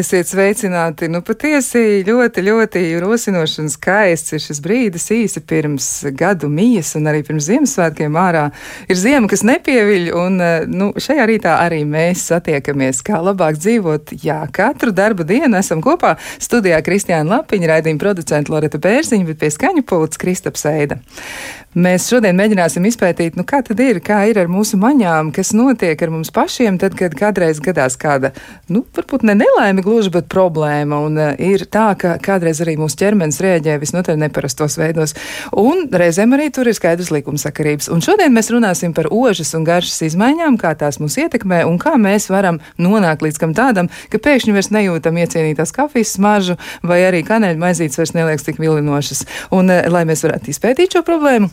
Esiet sveicināti. Nu, patiesi ļoti, ļoti rosinošs un skaists ir šis brīdis īsi pirms gadu mijas un arī pirms Ziemassvētkiem ārā. Ir ziema, kas nepieviļ, un eh, nu, šajā rītā arī mēs satiekamies, kā labāk dzīvot. Jā, katru darbu dienu esam kopā studijā Kristiāna Lapiņa, raidījuma producenta Loreta Bērziņa, bet pie skaņu pults Kristaps Eida. Mēs šodien mēģināsim izpētīt, nu, kā tad ir, kā ir ar mūsu maņām, kas notiek ar mums pašiem, tad, kad kādreiz gadās kāda, nu, varbūt ne nelaime gluži, bet problēma. Un uh, ir tā, ka kādreiz arī mūsu ķermenis rēģē visnotaļ neparastos veidos. Un reizēm arī tur ir skaidrs likumsakarības. Un šodien mēs runāsim par ožas un garšas izmaiņām, kā tās mūs ietekmē un kā mēs varam nonākt līdz kam tādam, ka pēkšņi vairs nejūtam iecienītās kafijas smaržu vai arī kanēļu maizītes vairs neliekas tik vilinošas. Un, uh, lai mēs varētu izpētīt šo problēmu,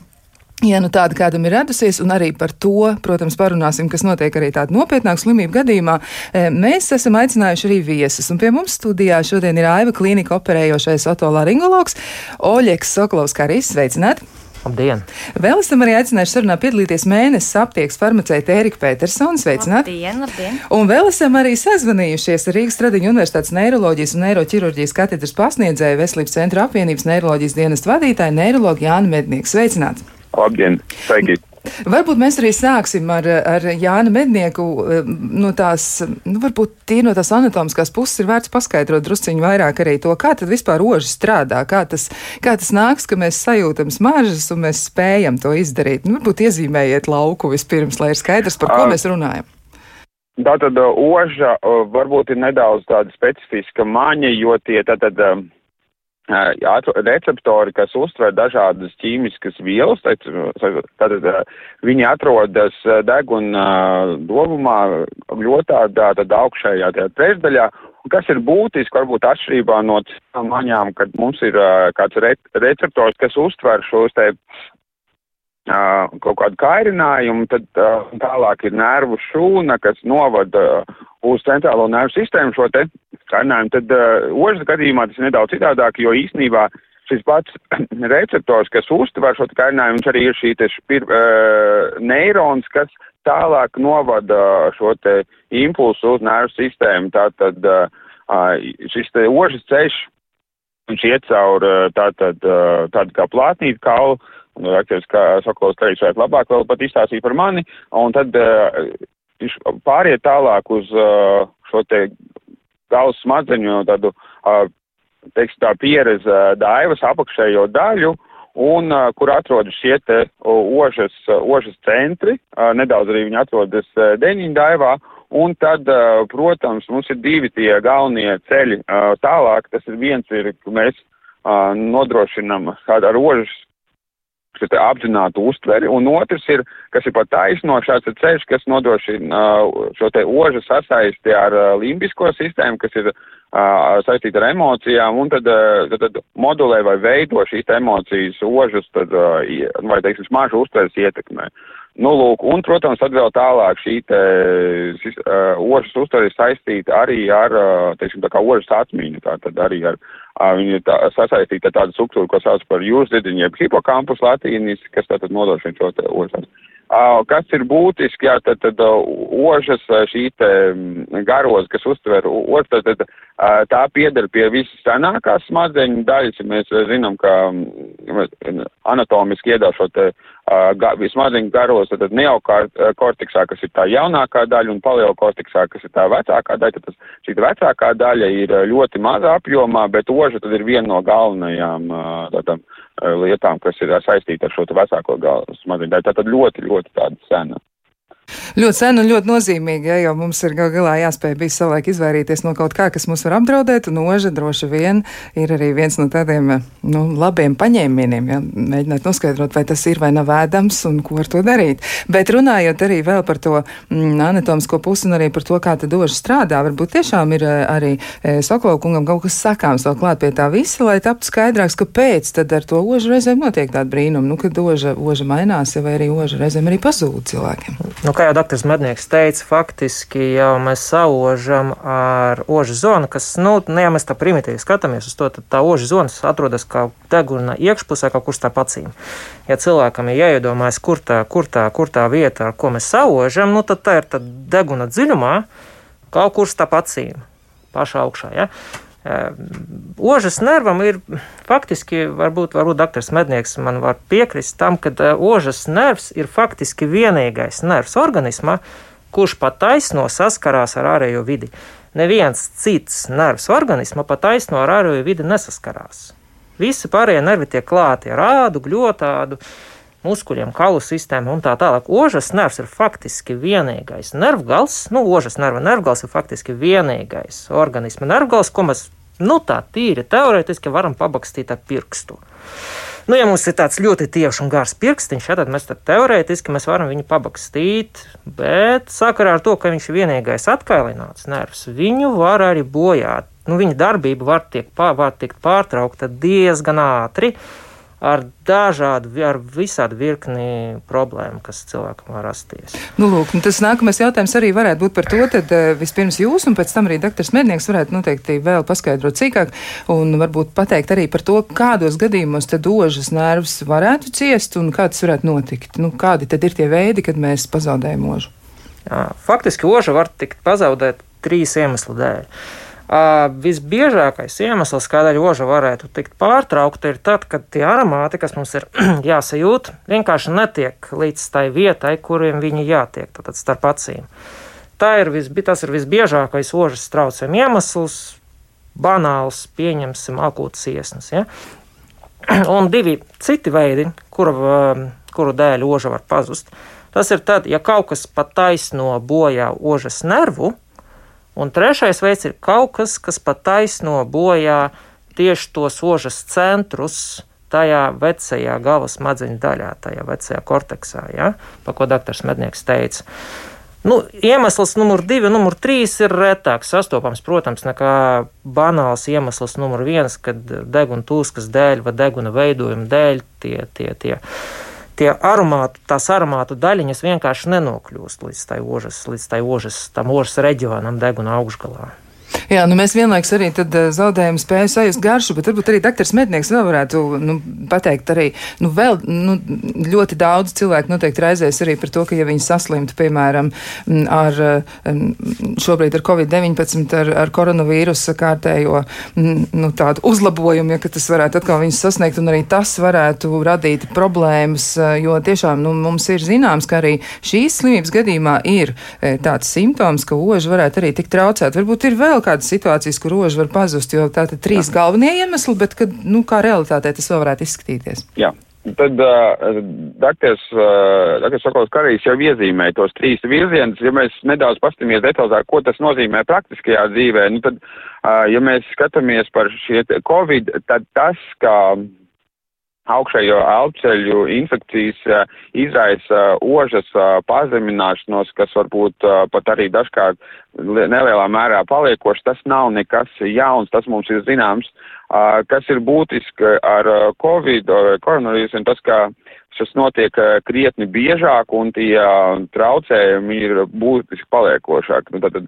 Ja nu tāda kādam ir radusies, un arī par to, protams, parunāsim, kas notiek arī tāda nopietnāka slimība gadījumā, e, mēs esam aicinājuši arī viesus. Un pie mums studijā šodien ir Aiva klīnika operējošais otolaringologs Oļeks Sokolovs, kā arī sveicināt. Labdien! Vēl esam arī aicinājuši sarunā piedalīties mēnesis aptiekas farmaceita Erika Petersona. Sveicināti! Labdien, labdien! Un vēl esam arī sazvanījušies ar Rīgas Tradiņu Universitātes neiroloģijas un neiroķirurģijas katedras pasniedzēju Veselības centra apvienības neiroloģijas dienestu vadītāju neiroloģiju Jānu Mednieku. Sveicināti! Labdien! Sveiki! Varbūt mēs arī sāksim ar, ar Jānu Mednieku. No tās, nu, varbūt tīri no tās anatomiskās puses ir vērts paskaidrot drusciņu vairāk arī to, kā tad vispār oži strādā, kā tas, kā tas nāks, ka mēs sajūtam smaržas un mēs spējam to izdarīt. Nu, varbūt iezīmējiet lauku vispirms, lai ir skaidrs, par ko mēs runājam. Tātad oža varbūt ir nedaudz tāda specifiska maņa, jo tie tātad. Tā, receptori, kas uztver dažādas ķīmiskas vielas, tad viņi atrodas deguna dobumā ļoti tādā augšējā trešdaļā, kas ir būtiski, varbūt atšķirībā no citām maņām, kad mums ir kāds re receptors, kas uztver šos te kaut kādu kairinājumu, tad tālāk ir nervu šūna, kas novada uz centrālo nervu sistēmu šo te kairinājumu. Tad uh, ožas gadījumā tas ir nedaudz citādāk, jo īsnībā šis pats receptors, kas uztver šo kairinājumu, viņš arī ir šī te špir, uh, neirons, kas tālāk novada šo te impulsu uz nervu sistēmu. Tātad uh, šis te ožas ceļš, viņš iet caur tātad tādu kā plātnīti kaulu, Nu, aktīvs, kā Sokols teica, varētu labāk vēl pat izstāstīt par mani, un tad uh, viņš pāriet tālāk uz uh, šo te galvas smadzeņu tādu, uh, teiksim, tā pieredze daivas apakšējo daļu, un uh, kur atrodas šie te ožas, ožas centri, nedaudz arī viņi atrodas uh, deņiņu daivā, un tad, protams, mums ir divi tie galvenie ceļi tālāk, tas ir viens ir, mēs uh, nodrošinam kādu ar ožas apzinātu uztveri, un otrs ir, kas ir pat taisno, šāds ir ceļš, kas nodrošina uh, šo te ožu sasaisti ar uh, limbisko sistēmu, kas ir uh, saistīta ar emocijām, un tad, tad, tad modulē vai veido šīs emocijas ožus, tad, vai, teiksim, smaržu uztveres ietekmē. Nu, lūk, un, protams, tad vēl tālāk šī te uh, ožas uztvere ir saistīta arī ar, uh, teiksim, tā kā ožas atmiņu, tā tad arī ar, uh, viņa tā, sasaistīta tādu struktūru, ko sauc par jūrzidiņu, jeb hipokampus latīnis, kas tātad nodrošina šo te ožas. Uh, kas ir būtiski, jā, tad, tad uh, ožas šī te garos, kas uztver ožas, tad, tad tā piedara pie visas senākās smadzeņu daļas, mēs zinām, ka anatomiski iedā šo te uh, smadzeņu garos, tad neokortiksā, kas ir tā jaunākā daļa, un paleokortiksā, kas ir tā vecākā daļa, tad tas, šī vecākā daļa ir ļoti maza apjomā, bet oža tad ir viena no galvenajām tādām lietām, kas ir saistīta ar šo vecāko smadzeņu daļu. Tātad ļoti, ļoti tāda sena. Ļoti sen un ļoti nozīmīgi, ja, jo mums ir gal galā jāspēj bija savulaik izvairīties no kaut kā, kas mūs var apdraudēt, un oža droši vien ir arī viens no tādiem nu, labiem paņēmieniem, ja mēģināt noskaidrot, vai tas ir vai nav ēdams un ko ar to darīt. Bet runājot arī vēl par to mm, anatomisko pusi un arī par to, kā tad oža strādā, varbūt tiešām ir eh, arī e, Sokolkungam kaut kas sakāms vēl klāt pie tā visa, lai taptu skaidrāks, kāpēc tad ar to ožu reizēm notiek tāda brīnuma, nu, kad oža, oža mainās, vai arī oža reizēm arī pazūd cilvēkiem. Nu, kā jau doktors Mednieks teica, faktiski jau mēs saužam ar ožu zonu, kas, nu, ne jau mēs tā primitīvi skatāmies uz to, tad tā ožu zona atrodas kā deguna iekšpusē, kaut kur starp acīm. Ja cilvēkam ir jāiedomājas, kur tā, kur tā, kur tā vieta, ar ko mēs saužam, nu, tad tā ir tā deguna dziļumā kaut kur starp acīm, pašā augšā. Ja? Ožas nervam ir faktiski, varbūt, varbūt doktors Mednieks man var piekrist tam, ka ožas nervs ir faktiski vienīgais nervs organismā, kurš pat taisno saskarās ar ārējo vidi. Neviens cits nervs organismā pat taisno ar ārējo vidi nesaskarās. Visi pārējie nervi tiek klāti ar ādu, gļotādu, muskuļiem, kaulu sistēmu un tā tālāk. Ožas nervs ir faktiski vienīgais nervgals, nu, ožas nerva nervgals ir faktiski vienīgais organisma nervgals, ko mēs Nu, tā tīri teorētiski varam pabakstīt ar pirkstu. Nu, ja mums ir tāds ļoti tieši un gars pirkstiņš, ja, tad mēs tad teorētiski mēs varam viņu pabakstīt, bet sakarā ar to, ka viņš ir vienīgais atkailināts nervs, viņu var arī bojāt. Nu, viņa darbība var, tiek, var tikt pārtraukta diezgan ātri ar dažādu, ar visādi virkni problēmu, kas cilvēkam var rasties. Nu, lūk, tas nākamais jautājums arī varētu būt par to, tad eh, vispirms jūs un pēc tam arī doktors Mednieks varētu noteikti vēl paskaidrot cīkāk un varbūt pateikt arī par to, kādos gadījumos tad dožas nervs varētu ciest un kā tas varētu notikt. Nu, kādi tad ir tie veidi, kad mēs pazaudējam ožu? Jā, faktiski oža var tikt pazaudēt trīs iemeslu dēļ. Uh, visbiežākais iemesls, kādēļ oža varētu tikt pārtraukta, ir tad, kad tie aromāti, kas mums ir jāsajūt, vienkārši netiek līdz tai vietai, kuriem viņi jātiek, tātad starp acīm. Tā ir, visbi, tas ir visbiežākais ožas traucējuma iemesls, banāls, pieņemsim, akūts iesnas. Ja? Un divi citi veidi, kuru, kuru dēļ oža var pazust, tas ir tad, ja kaut kas pat taisno bojā ožas nervu, Un trešais veids ir kaut kas, kas pat taisno bojā tieši tos ožas centrus tajā vecajā galvas smadzeņu daļā, tajā vecajā korteksā, ja, pa ko doktors Mednieks teica. Nu, iemesls numur divi, numur trīs ir retāk sastopams, protams, nekā banāls iemesls numur viens, kad deguna tūskas dēļ vai deguna veidojuma dēļ tie, tie, tie tie aromātu, tās aromātu daļiņas vienkārši nenokļūst līdz tai ožas, līdz tai ožas, tam ožas reģionam deguna augšgalā. Jā, nu mēs vienlaiks arī tad eh, zaudējam spēju sajust garšu, bet varbūt arī doktors Mednieks vēl varētu nu, pateikt arī, nu vēl nu, ļoti daudz cilvēku noteikti raizēs arī par to, ka ja viņi saslimtu, piemēram, ar šobrīd ar Covid-19, ar, ar koronavīrusa kārtējo nu, tādu uzlabojumu, ja tas varētu atkal viņus sasniegt, un arī tas varētu radīt problēmas, eh, jo tiešām nu, mums ir zināms, ka arī šīs slimības gadījumā ir eh, tāds simptoms, ka oži varētu arī tik traucēt. Varbūt ir vēl kādas situācijas, kur roža var pazust, jo tā ir trīs Jā. galvenie iemesli, bet kad, nu, kā realitātē tas vēl varētu izskatīties. Jā. Tad uh, doktors uh, Sokols Karīs jau iezīmēja tos trīs virzienus. Ja mēs nedaudz paskatāmies detalizāk, ko tas nozīmē praktiskajā dzīvē, nu tad, uh, ja mēs skatāmies par šie Covid, tad tas, ka augšējo elpceļu infekcijas uh, izraisa uh, ožas uh, pazemināšanos, kas varbūt pat arī dažkārt nelielā mērā paliekoši. Tas nav nekas jauns, tas mums ir zināms. Kas ir būtiski ar Covid, koronavīrusu, tas, ka tas notiek krietni biežāk un tie traucējumi ir būtiski paliekošāk. Nu, tad,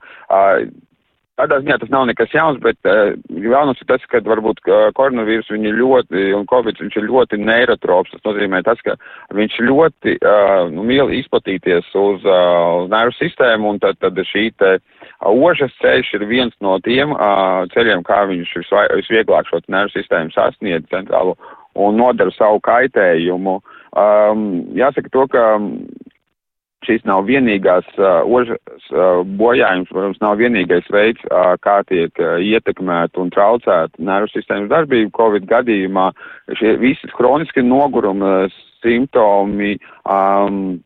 Tādā ziņā tas nav nekas jauns, bet uh, galvenais ir tas, ka varbūt uh, koronavīrus viņi ļoti, un covid viņš ir ļoti neirotrops. Tas nozīmē tas, ka viņš ļoti uh, nu, mīl izplatīties uz, uh, uz nervu sistēmu, un tad, tad šī te ožas ceļš ir viens no tiem uh, ceļiem, kā viņš visvieglāk šo nervu sistēmu sasniedz centrālu un nodara savu kaitējumu. Um, jāsaka to, ka šīs nav vienīgās uh, ožas uh, bojājums, protams, nav vienīgais veids, uh, kā tiek uh, ietekmēta un traucēta nervu sistēmas darbība. Covid gadījumā šie visi kroniski noguruma simptomi, um,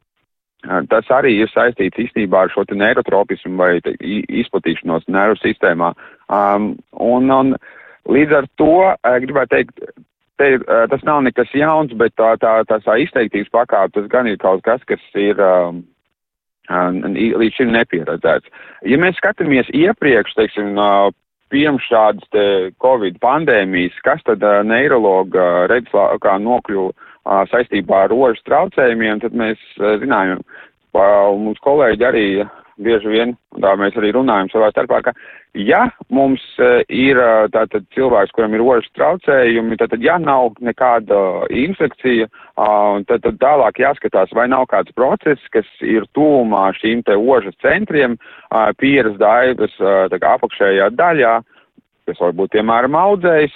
tas arī ir saistīts īstenībā ar šo te neirotropismu vai te, izplatīšanos nervu sistēmā. Um, un, un līdz ar to gribētu teikt, te, uh, tas nav nekas jauns, bet tā, tā, tā, tā izteiktības pakāpe, tas gan ir kaut kas, kas ir um, līdz šim nepieredzēts. Ja mēs skatāmies iepriekš, teiksim, pirms šādas te Covid pandēmijas, kas tad uh, neirologa redz, kā nokļuva saistībā ar rožu traucējumiem, tad mēs zinājām, mums kolēģi arī bieži vien, tā mēs arī runājam savā starpā, ka ja mums uh, ir uh, tātad cilvēks, kuram ir ožas traucējumi, tad, ja nav nekāda infekcija, uh, tad, tad tālāk jāskatās, vai nav kāds process, kas ir tūmā šīm te ožas centriem, uh, pieras daivas kā apakšējā daļā, kas varbūt, piemēram, audzējs,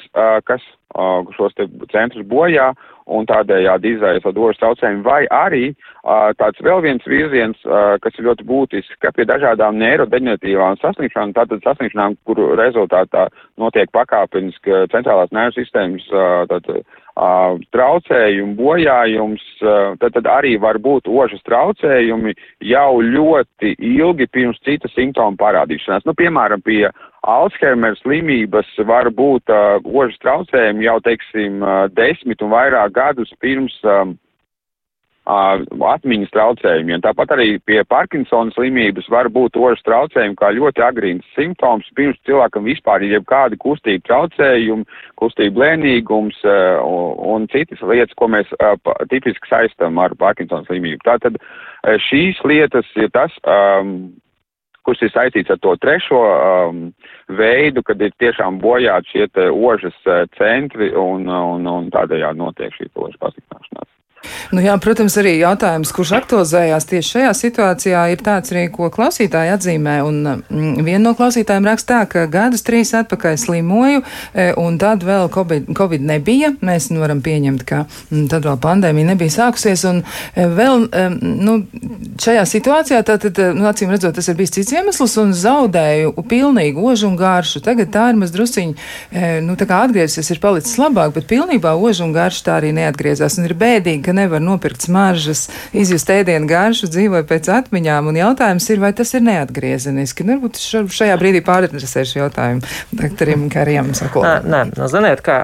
kas uh, šos te centrus bojā, un tādējādi izraisa dožas traucējumi, vai arī uh, tāds vēl viens virziens, uh, kas ir ļoti būtisks, ka pie dažādām neirodeģenatīvām saslimšanām, tātad saslimšanām, kuru rezultātā notiek pakāpeniski centrālās nervu sistēmas uh, tātad, traucējumi, bojājums, tad, tad arī var būt ožas traucējumi jau ļoti ilgi pirms citas simptomu parādīšanās. Nu, piemēram, pie Alzheimer slimības var būt ožas traucējumi jau, teiksim, desmit un vairāk gadus pirms um, atmiņas traucējumiem. Tāpat arī pie Parkinsona slimības var būt ožas traucējumi kā ļoti agrīns simptoms, pirms cilvēkam vispār ir jebkādi kustību traucējumi, kustību lēnīgums uh, un, citas lietas, ko mēs uh, tipiski saistam ar Parkinsona slimību. Tātad uh, šīs lietas ir tas, um, kurš ir saistīts ar to trešo um, veidu, kad ir tiešām bojāti šie ožas centri un, un, un tādējādi notiek šī ožas pasliktināšanās. Nu jā, protams, arī jautājums, kurš aktualizējās tieši šajā situācijā, ir tāds arī, ko klausītāji atzīmē. Un mm, viena no klausītājiem rakstā, ka gadus trīs atpakaļ slimoju, e, un tad vēl COVID, COVID nebija. Mēs nu, varam pieņemt, ka mm, tad vēl pandēmija nebija sākusies. Un e, vēl e, nu, šajā situācijā, tātad, nu, acīm redzot, tas ir bijis cits iemesls, un zaudēju pilnīgi ožu un garšu. Tagad tā ir maz drusciņi, nu, tā kā atgriezies, ir palicis labāk, bet pilnībā ožu un garšu tā arī neatgriezās. Un ir bēdīgi, ka nevar nopirkt smaržas, izjust ēdienu garšu, dzīvoja pēc atmiņām. Un jautājums ir, vai tas ir neatgriezeniski? Nu, varbūt šajā brīdī pāradresēšu jautājumu doktoram Karijam Sakolam. Nē, nu, ziniet, kā,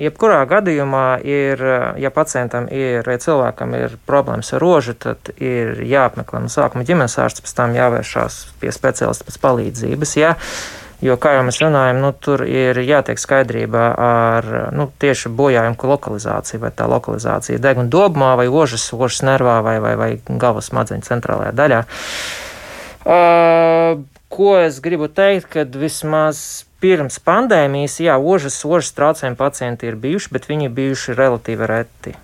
jebkurā gadījumā ir, ja pacientam ir, ja cilvēkam ir problēmas ar rožu, tad ir jāapmeklē no sākuma ģimenes ārsts, pēc tam jāvēršās pie speciālista pēc palīdzības. Ja? Jo, kā jau mēs runājam, nu, tur ir jātiek skaidrībā ar nu, tieši bojājumu lokalizāciju, vai tā lokalizācija ir deguna dobumā, vai ožas, ožas nervā, vai, vai, vai galvas smadzeņu centrālajā daļā. Uh, ko es gribu teikt, kad vismaz pirms pandēmijas, jā, ožas, ožas traucējumi pacienti ir bijuši, bet viņi bijuši relatīvi reti.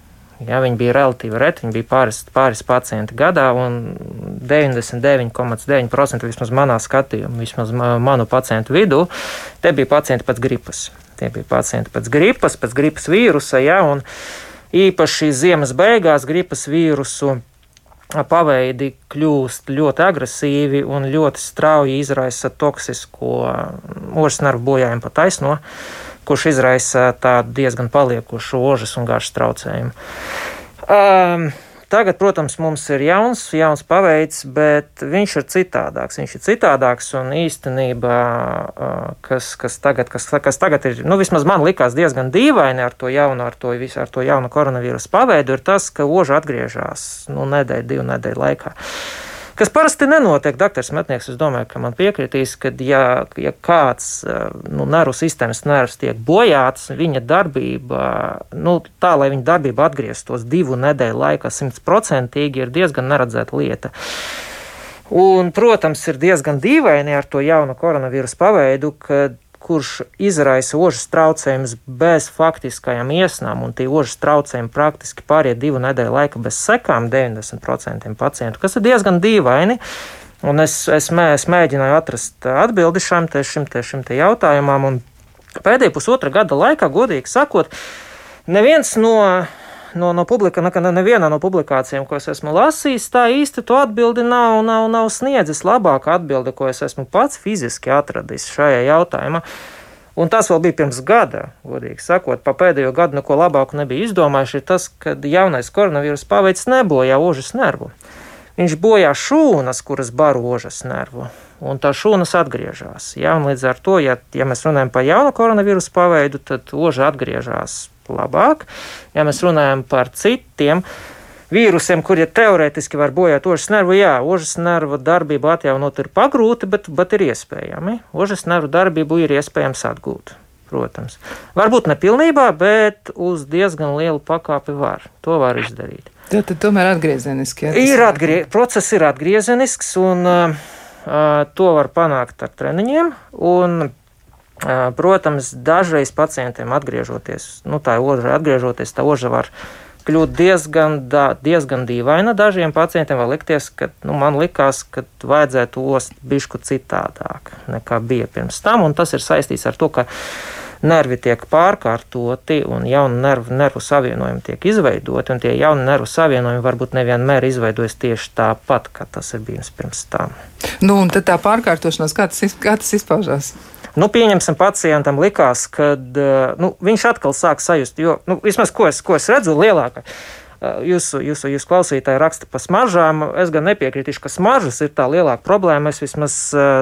Ja, viņi bija relatīvi reti, viņi bija pāris, pāris pacienti gadā, un 99,9% vismaz manā skatījumā, vismaz manu pacientu vidū, te bija pacienti pēc gripas. Tie bija pacienti pēc gripas, pēc gripas vīrusa, ja, un īpaši ziemas beigās gripas vīrusu paveidi kļūst ļoti agresīvi un ļoti strauji izraisa toksisko ožas nervu bojājumu pa taisno kurš izraisa tādu diezgan paliekušu ožas un garšas traucējumu. Um, Tagad, protams, mums ir jauns, jauns paveids, bet viņš ir citādāks. Viņš ir citādāks un īstenībā, kas, kas, tagad, kas, kas tagad ir, nu, vismaz man likās diezgan dīvaini ar to jaunu, ar to, visu, ar to jaunu koronavīrusu paveidu, ir tas, ka oža atgriežas, nu, nedēļu, divu nedēļu laikā. Kas parasti nenotiek, Dr. Metnieks, es domāju, ka man piekritīs, ka, ja, ja kāds eh, nu, nervu sistēmas nervs tiek bojāts, viņa darbība, nu, tā, lai viņa darbība atgrieztos divu nedēļu laikā simtprocentīgi, ir diezgan neredzēta lieta. Un, protams, ir diezgan dīvaini ar to jaunu koronavīrusu paveidu, kad kurš izraisa ožas traucējumus bez faktiskajām iesnām, un tie ožas traucējumi praktiski pāriet divu nedēļu laika bez sekām 90% pacientu, kas ir diezgan dīvaini. Un es, es, mē, es mēģināju atrast atbildi šim, te, šim, te, šim te jautājumam, un pēdējā pusotra gada laikā, godīgi sakot, neviens no no, no, publika, no nevienā no publikācijām, ko es esmu lasījis, tā īsti to atbildi nav, nav, nav sniedzis. Labākā atbilde, ko es esmu pats fiziski atradis šajā jautājumā. Un tas vēl bija pirms gada, godīgi sakot, pa pēdējo gadu neko labāku nebija izdomājuši, ir tas, ka jaunais koronavīrus paveids nebojā ožas nervu. Viņš bojā šūnas, kuras baro ožas nervu, un tā šūnas atgriežas. Ja, līdz ar to, ja, ja mēs runājam par jaunu koronavīrusu paveidu, tad oža atgriežas labāk. Ja mēs runājam par citiem vīrusiem, kuriem teorētiski var bojāt ožas nervu, jā, ožas nervu darbību atjaunot ir pagrūti, bet, bet ir iespējami. Ožas nervu darbību ir iespējams atgūt. Protams. Varbūt ne pilnībā, bet uz diezgan lielu pakāpi var. To var izdarīt. Tad, tad tomēr atgriezeniski. Ja, ir atgrie, process ir atgriezenisks, un uh, to var panākt ar treniņiem. Un, protams, dažreiz pacientiem atgriežoties, nu, tā oža atgriežoties, tā oža var kļūt diezgan, da, diezgan dīvaina. Dažiem pacientiem var likties, ka nu, man likās, ka vajadzētu ost bišku citādāk nekā bija pirms tam, tas ir saistīts ar to, ka nervi tiek pārkārtoti un jauni nervu, nervu savienojumi tiek izveidoti, un tie jauni nervu savienojumi varbūt nevienmēr izveidojas tieši tāpat, kā tas ir bijis pirms tam. Nu, un tad tā pārkārtošanās, kā tas, kā tas izpaužās? Nu, pieņemsim, pacientam likās, ka nu, viņš atkal sāk sajust, jo nu, vismaz ko es, ko es redzu, lielākā. Jūsu, jūsu, jūsu klausītāji raksta par smaržām. Es gan nepiekritīšu, ka smaržas ir tā lielākā problēma. Es vismaz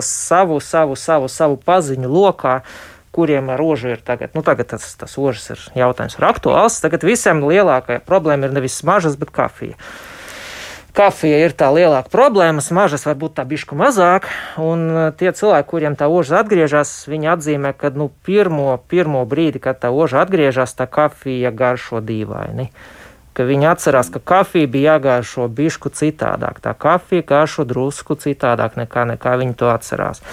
savu, savu, savu, savu paziņu lokā, kuriem ar rožu ir tagad, nu, tagad tas, tas ožas ir jautājums ir aktuāls. Tagad visiem lielākā problēma ir nevis smaržas, bet kafija. Kafija ir tā lielāka problēma, mažas varbūt tā bišku mazāk, un uh, tie cilvēki, kuriem tā oža atgriežas, viņi atzīmē, ka nu, pirmo, pirmo brīdi, kad tā oža atgriežas, tā kafija garšo dīvaini. Ka viņi atcerās, ka kafija bija jāgāršo bišku citādāk. Tā kafija garšo drusku citādāk nekā, nekā viņi to atcerās.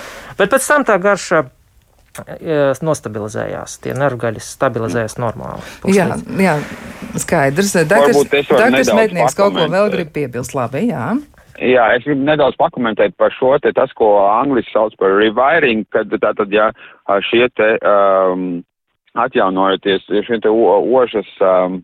Bet pēc tam tā garša nostabilizējās. Tie nervgaļas stabilizējās normāli. Jā, jā, skaidrs. Dakars Mednieks kaut ko vēl grib piebilst. Labi, jā. Jā, es gribu nedaudz pakomentēt par šo te tas, ko angliski sauc par rewiring, kad tātad, ja šie te um, atjaunojoties, šie te ožas um,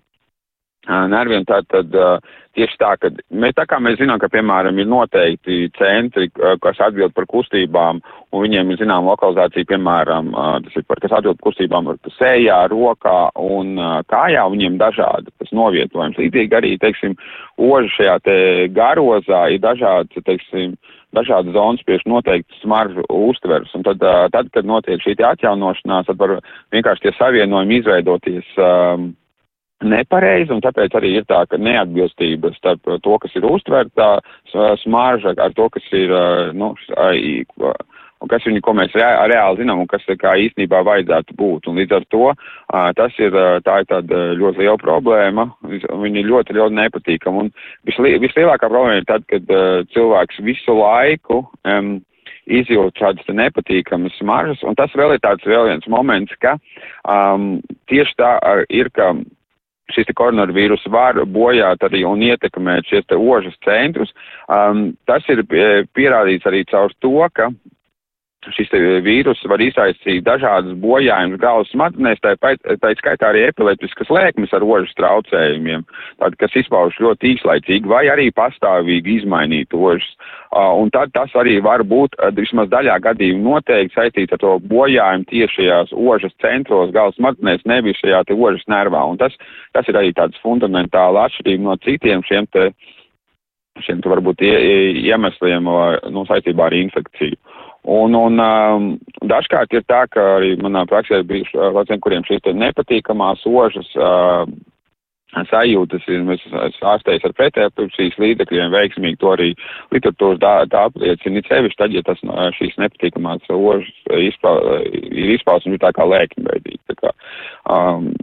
nerviem, tātad uh, tieši tā, ka mēs tā kā mēs zinām, ka, piemēram, ir noteikti centri, kas atbild par kustībām, un viņiem ir zinām lokalizācija, piemēram, tas ir par, kas atbild par kustībām sējā, rokā un kājā, viņiem dažādi tas novietojums. Līdzīgi arī, teiksim, oži šajā te garozā ir dažādi, teiksim, dažādas zonas priekš noteikti smaržu uztvers, un tad, tad, kad notiek šī atjaunošanās, tad var vienkārši tie savienojumi izveidoties um, nepareizi, un tāpēc arī ir tā, ka neatbilstība starp to, kas ir uztverta smarža, ar to, kas ir, nu, un kas viņi, ko mēs reāli zinām, un kas kā īstenībā vajadzētu būt. Un līdz ar to tas ir, tā ir tāda ļoti liela problēma, viņi ir ļoti, ļoti nepatīkami. Un visli, vislielākā problēma ir tad, kad cilvēks visu laiku um, izjūt šādas nepatīkamas smaržas, un tas vēl ir tāds vēl viens moments, ka um, tieši tā ir, ka šis koronavīrus var bojāt arī un ietekmēt te ožas centrus. Um, tas ir eh, pierādīts arī caur to, ka šis vīrus var izraisīt dažādas bojājumus galvas smadzenēs, tā, tā skaitā arī epileptiskas lēkmes ar ožas traucējumiem, tād, kas izpaužas ļoti īslaicīgi vai arī pastāvīgi izmainīt ožas. Un tad tas arī var būt, uh, vismaz daļā gadījumu noteikti saistīts ar to bojājumu tiešajās ožas centros, galvas smadzenēs, nevis šajā te ožas nervā. Un tas, tas ir arī tāds fundamentāli atšķirība no citiem šiem te, šiem te varbūt ie, iemesliem nu, saistībā ar infekciju. Un, un um, dažkārt ir tā, ka arī manā praksē ir bijuši uh, pacienti, kuriem šīs nepatīkamās ožas uh, sajūtas ir, mēs ārstējas ar pretēpšīs līdzekļiem, veiksmīgi to arī literatūras tā, tā apliecina, sevišķi tad, ja tas uh, šīs nepatīkamās ožas izpā, ir izpausme tā kā lēkņveidīgi. Tā kā, um,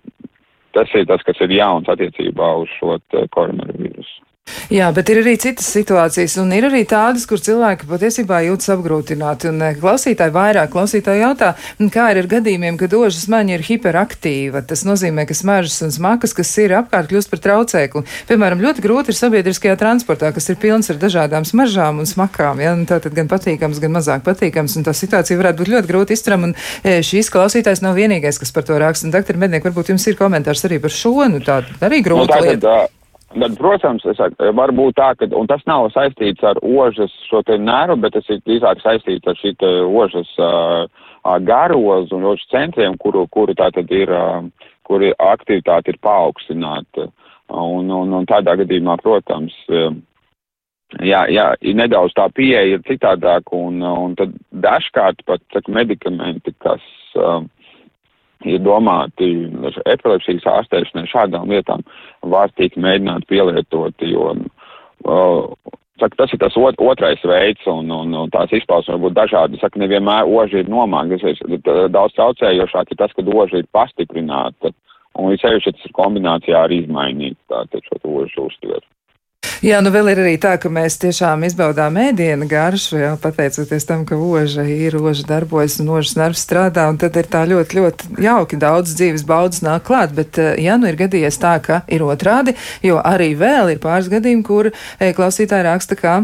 tas ir tas, kas ir jauns attiecībā uz šo koronavīrusu. Jā, bet ir arī citas situācijas, un ir arī tādas, kur cilvēki patiesībā jūtas apgrūtināti. Un eh, klausītāji vairāk klausītāji jautā, kā ir ar gadījumiem, kad ožas maņa ir hiperaktīva. Tas nozīmē, ka smaržas un smakas, kas ir apkārt, kļūst par traucēkli. Piemēram, ļoti grūti ir sabiedriskajā transportā, kas ir pilns ar dažādām smaržām un smakām. Ja? Un tātad gan patīkams, gan mazāk patīkams, un tā situācija varētu būt ļoti grūti izturama. Un e, šīs klausītājs nav vienīgais, kas par to raksta. Un, doktor Medniek, varbūt jums ir komentārs arī par šo, nu tā arī grūti. Nu, lieta. Bet, protams, saku, var būt tā, ka, tas nav saistīts ar ožas šo te nervu, bet tas ir drīzāk saistīts ar šī ožas uh, garozu un ožas centriem, kuru, kuru tā tad ir, uh, kuri aktivitāte ir paaugstināta. Un, un, un tādā gadījumā, protams, jā, jā, nedaudz tā pieeja ir citādāk, un, un tad dažkārt pat, saka, medikamenti, kas. Uh, ir domāti epilepsijas ārstēšanai šādām lietām var tikt mēģināt pielietot, jo uh, saka, tas ir tas ot, otrais veids, un, un, un tās izpausmes var būt dažādi. Saka, nevienmēr oži ir nomāktas, daudz traucējošāk ir tas, kad oži ir pastiprināta. un ir sevišķi tas ir kombinācijā ar izmainīt tātad šo ožu uztveru. Jā, nu vēl ir arī tā, ka mēs tiešām izbaudām ēdienu garšu, jā, pateicoties tam, ka oža ir, oža darbojas un ožas nervs strādā, un tad ir tā ļoti, ļoti jauki. Daudz dzīves baudas nāk klāt, bet, eh, ja nu ir gadījies tā, ka ir otrādi, jo arī vēl ir pāris gadījumi, kur e, klausītāji raksta, ka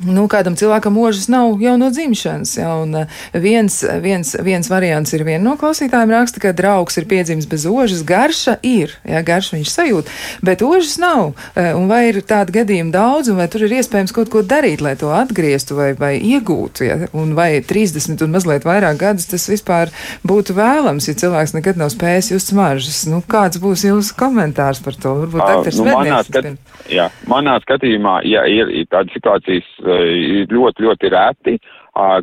Nu, kādam cilvēkam ožas nav jau no dzimšanas. Ja, un eh, viens, viens, viens variants ir viena no klausītājiem raksta, ka draugs ir piedzimis bez ožas. Garša ir, ja garša viņš sajūt, bet ožas nav. Eh, un vai ir tādi gadījumi daudz, un vai tur ir iespējams kaut ko darīt, lai to atgrieztu vai, vai iegūtu? Ja, un vai 30 un mazliet vairāk gadus tas vispār būtu vēlams, ja cilvēks nekad nav spējis just smaržas? Nu, kāds būs jūsu komentārs par to? Varbūt uh, nu, manā, skat, jā, manā skatījumā, ja ir, ir tādas situācijas, ir ļoti, ļoti reti,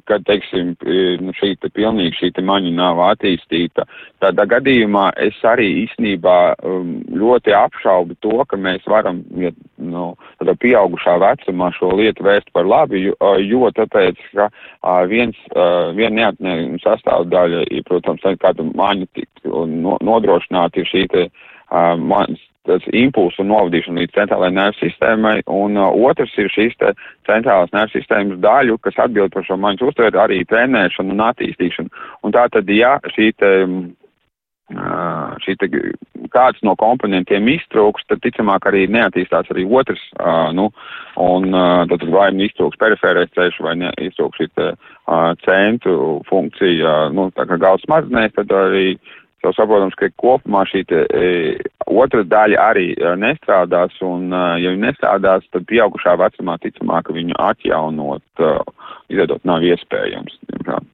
kad, teiksim, nu, šī te pilnīgi šī te maņa nav attīstīta. Tādā gadījumā es arī īstenībā um, ļoti apšaubu to, ka mēs varam, ja, nu, tādā pieaugušā vecumā šo lietu vērst par labi, jo, jo tāpēc, ka viens, viena neatņēmuma sastāvdaļa ir, protams, kādu maņu tikt un nodrošināt ir šī te tas impulsu novadīšana līdz centrālajai nervu sistēmai, un uh, otrs ir šīs te centrālās nervu sistēmas daļu, kas atbild par šo maņas uztveru, arī trenēšanu un attīstīšanu. Un tā tad, ja šī te, uh, šī te kāds no komponentiem iztrūks, tad ticamāk arī neattīstās arī otrs, uh, nu, un uh, tad vai nu iztrūks perifērais ceļš, vai ne, iztrūks šī te, uh, centru funkcija, uh, nu, tā kā galvas smadzenēs, tad arī jau saprotams, ka kopumā šī te, e, otra daļa arī e, nestrādās, un, e, ja viņi nestrādās, tad pieaugušā vecumā ticamāk, ka viņu atjaunot, e, izveidot nav iespējams. Diemžēl.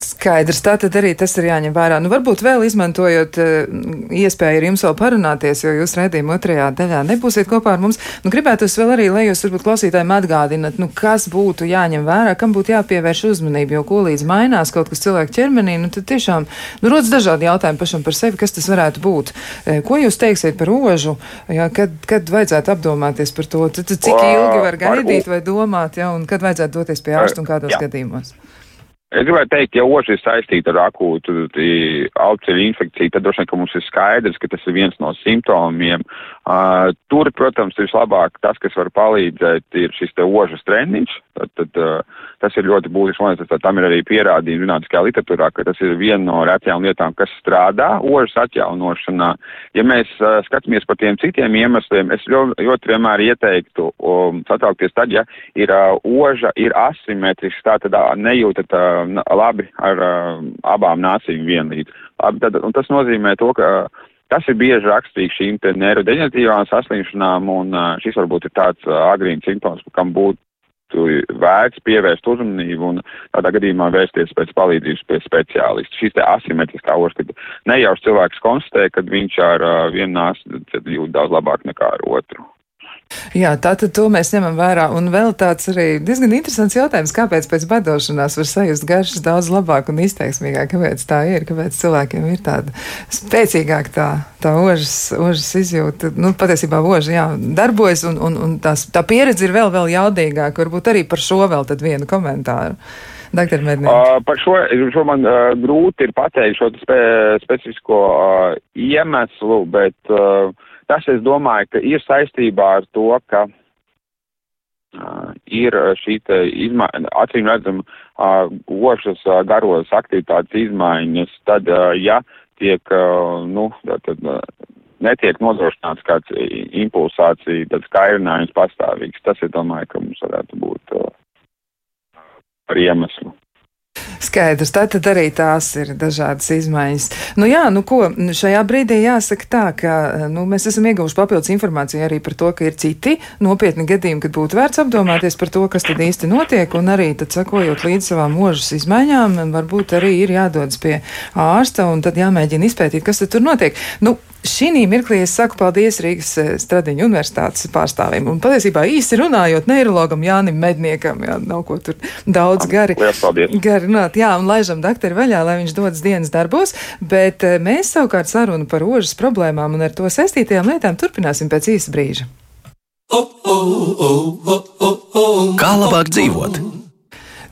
Skaidrs, tā tad arī tas ir jāņem vērā. Nu, varbūt vēl izmantojot uh, iespēju ar jums vēl parunāties, jo jūs redzījuma otrajā daļā nebūsiet kopā ar mums. Nu, gribētu es vēl arī, lai jūs varbūt klausītājiem atgādinat, nu, kas būtu jāņem vērā, kam būtu jāpievērš uzmanība, jo ko līdz mainās kaut kas cilvēku ķermenī, nu, tad tiešām, nu, rodas dažādi jautājumi pašam par sevi, kas tas varētu būt. E, ko jūs teiksiet par ožu, jā, kad, kad vajadzētu apdomāties par to, tad, tad cik ilgi var gaidīt vai domāt, jā, un kad vajadzētu doties pie ārsta un kādos jā. gadījumos? Es gribētu teikt, ja oža ir saistīta ar akūtu augceļu infekciju, tad droši vien, ka mums ir skaidrs, ka tas ir viens no simptomiem. Uh, tur, protams, ir labāk tas, kas var palīdzēt, ir šis te ožas treniņš. Tad, tad, uh, tas ir ļoti būtisks, un tas, tam ir arī pierādījumi zinātniskajā literatūrā, ka tas ir viena no retajām lietām, kas strādā ožas atjaunošanā. Ja mēs uh, skatāmies par tiem citiem iemesliem, es ļoti, ļoti vienmēr ieteiktu um, satraukties tad, ja ir uh, oža ir asimetriska, tā tad uh, nejūtat uh, labi ar uh, abām nāsīm vienlīdz. Labi, tad, un tas nozīmē to, ka uh, tas ir bieži raksturīgs šīm te neirodeģenatīvām saslimšanām, un šis varbūt ir tāds agrīns simptoms, kam būtu vērts pievērst uzmanību un tādā gadījumā vērsties pēc palīdzības pie speciālista. Šīs te asimetriskā oža, kad nejauši cilvēks konstatē, ka viņš ar vienu nāsi jūt daudz labāk nekā ar otru. Jā, tātad to mēs ņemam vērā. Un vēl tāds arī diezgan interesants jautājums, kāpēc pēc badošanās var sajust garšas daudz labāk un izteiksmīgāk, kāpēc tā ir, kāpēc cilvēkiem ir tāda spēcīgāk tā, tā ožas, ožas izjūta. Nu, patiesībā oža, jā, darbojas un, un, un tās, tā pieredze ir vēl, vēl jaudīgāka. Varbūt arī par šo vēl tad vienu komentāru. Dr. Mednieks. Uh, par šo, šo man uh, grūti ir pateikt šo spe, specifisko uh, iemeslu, bet uh, Tas, es domāju, ka ir saistībā ar to, ka uh, ir šī acīm redzam, uh, ošas uh, garos aktivitātes izmaiņas, tad, uh, ja tiek, uh, nu, tad, uh, netiek nodrošināts kāds impulsācija, tad skairinājums pastāvīgs. Tas, es domāju, ka mums varētu būt uh, par iemeslu. Skaidrs, tātad arī tās ir dažādas izmaiņas. Nu jā, nu ko, šajā brīdī jāsaka tā, ka nu, mēs esam ieguvuši papildus informāciju arī par to, ka ir citi nopietni gadījumi, kad būtu vērts apdomāties par to, kas tad īsti notiek, un arī tad sakojot līdz savām mūžas izmaiņām, varbūt arī ir jādodas pie ārsta un tad jāmēģina izpētīt, kas tad tur notiek. Nu, Šī mirklī es saku paldies Rīgas eh, Stradiņu universitātes pārstāvim. Un patiesībā īsi runājot neirologam Jānim Medniekam, jā, nav ko tur daudz gari, gari runāt. Jā, un laižam doktori vaļā, lai viņš dodas dienas darbos, bet eh, mēs savukārt sarunu par ožas problēmām un ar to saistītajām lietām turpināsim pēc īsa brīža. Kā labāk dzīvot?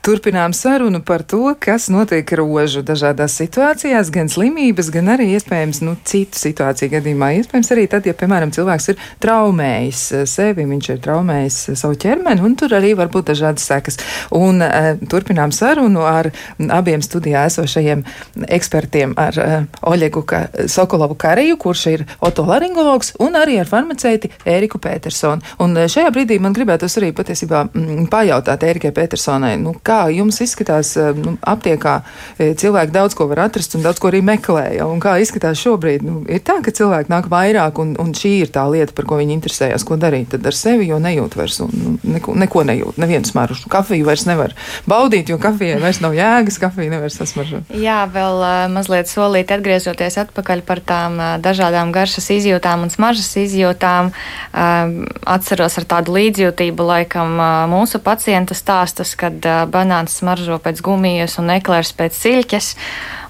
Turpinām sarunu par to, kas notiek rožu dažādās situācijās, gan slimības, gan arī iespējams nu, citu situāciju gadījumā. Iespējams arī tad, ja, piemēram, cilvēks ir traumējis sevi, viņš ir traumējis savu ķermeni, un tur arī var būt dažādas sekas. Un uh, turpinām sarunu ar abiem studijā esošajiem ekspertiem, ar uh, Oļegu ka, Sokolovu Kariju, kurš ir otolaringologs, un arī ar farmaceiti Ēriku Petersonu. Un šajā brīdī man gribētos arī patiesībā mm, pajautāt Ērikai Petersonai, nu, kā jums izskatās uh, nu, aptiekā cilvēki daudz ko var atrast un daudz ko arī meklē, ja? kā izskatās šobrīd? Nu, ir tā, ka cilvēki nāk vairāk, un, un šī ir tā lieta, par ko viņi interesējas, ko darīt ar sevi, jo nejūt vairs, un nu, neko, neko nejūt, nevienu smaržu. Kafiju vairs nevar baudīt, jo kafijai vairs nav jēgas, kafija nevar sasmaržot. Jā, vēl uh, mazliet solīt atgriežoties atpakaļ par tām uh, dažādām garšas izjūtām un smaržas izjūtām. Uh, atceros ar tādu līdzjūtību, laikam mūsu pacienta stāstas, kad banāns smaržo pēc gumijas un eklērs pēc siļķes.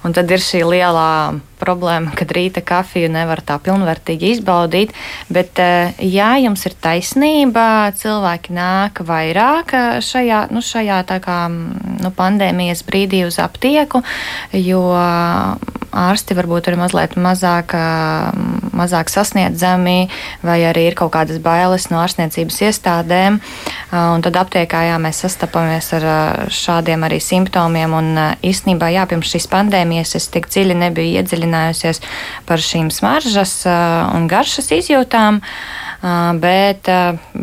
Un tad ir šī lielā problēma, kad rīta kafiju nevar tā pilnvērtīgi izbaudīt. Bet, eh, jā, jums ir taisnība, cilvēki nāk vairāk eh, šajā, nu, šajā kā, nu, pandēmijas brīdī uz aptieku, jo ārsti varbūt ir mazliet mazāk, mazāk sasniedzami, vai arī ir kaut kādas bailes no ārstniecības iestādēm. Un tad aptiekā jā, mēs sastapamies ar šādiem arī simptomiem. Un īstenībā jā, pirms šīs pandēmijas es tik dziļi nebiju iedziļinājusies par šīm smaržas un garšas izjūtām. Bet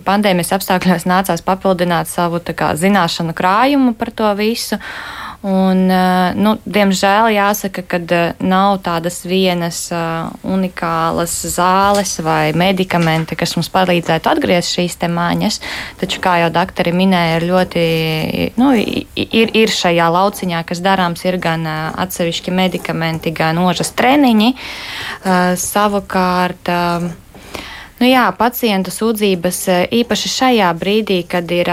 pandēmijas apstākļos nācās papildināt savu kā, zināšanu krājumu par to visu. Un, nu, diemžēl jāsaka, ka nav tādas vienas unikālas zāles vai medikamenti, kas mums palīdzētu atgriezt šīs māņas. Taču, kā jau doktori minēja, ir ļoti, nu, ir, ir šajā lauciņā, kas darāms, ir gan atsevišķi medikamenti, gan ožas treniņi. Savukārt, Nu jā, pacientu sūdzības īpaši šajā brīdī, kad ir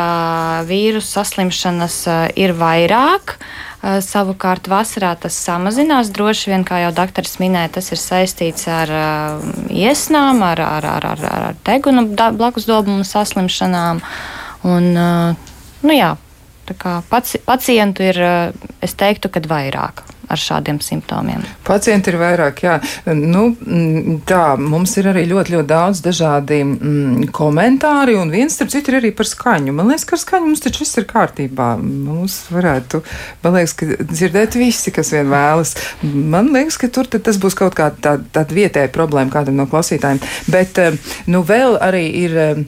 vīrusu saslimšanas, ir vairāk. Savukārt vasarā tas samazinās. Droši vien, kā jau doktors minēja, tas ir saistīts ar uh, iesnām, ar, ar, ar, ar, ar deguna blakus dobumu saslimšanām. Un, uh, nu jā, paci pacientu ir, es teiktu, kad vairāk ar šādiem simptomiem. Pacienti ir vairāk, jā. Nu, mm, tā, mums ir arī ļoti, ļoti daudz dažādi mm, komentāri, un viens, starp citu, ir arī par skaņu. Man liekas, ka ar skaņu mums taču viss ir kārtībā. Mums varētu, man liekas, ka dzirdēt visi, kas vien vēlas. Man liekas, ka tur tas būs kaut kāda tāda tā vietēja problēma kādam no klausītājiem. Bet, eh, nu, vēl arī ir eh,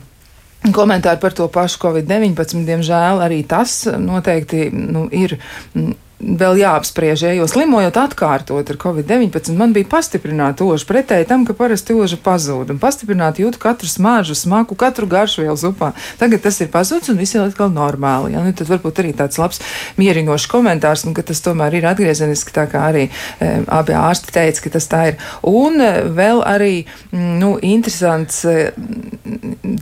komentāri par to pašu Covid-19. Diemžēl arī tas noteikti nu, ir mm, vēl jāapspriež, ja, jo slimojot atkārtot ar covid-19, man bija pastiprināta oža pretēji tam, ka parasti oža pazūd. Un pastiprināti jūtu katru smāžu, smaku, katru garšvielu zupā. Tagad tas ir pazudis un viss ir atkal normāli. Ja? Nu, tad varbūt arī tāds labs mierinošs komentārs, un ka tas tomēr ir atgriezeniski, tā kā arī e, abi ārsti teica, ka tas tā ir. Un e, vēl arī, nu, interesants e,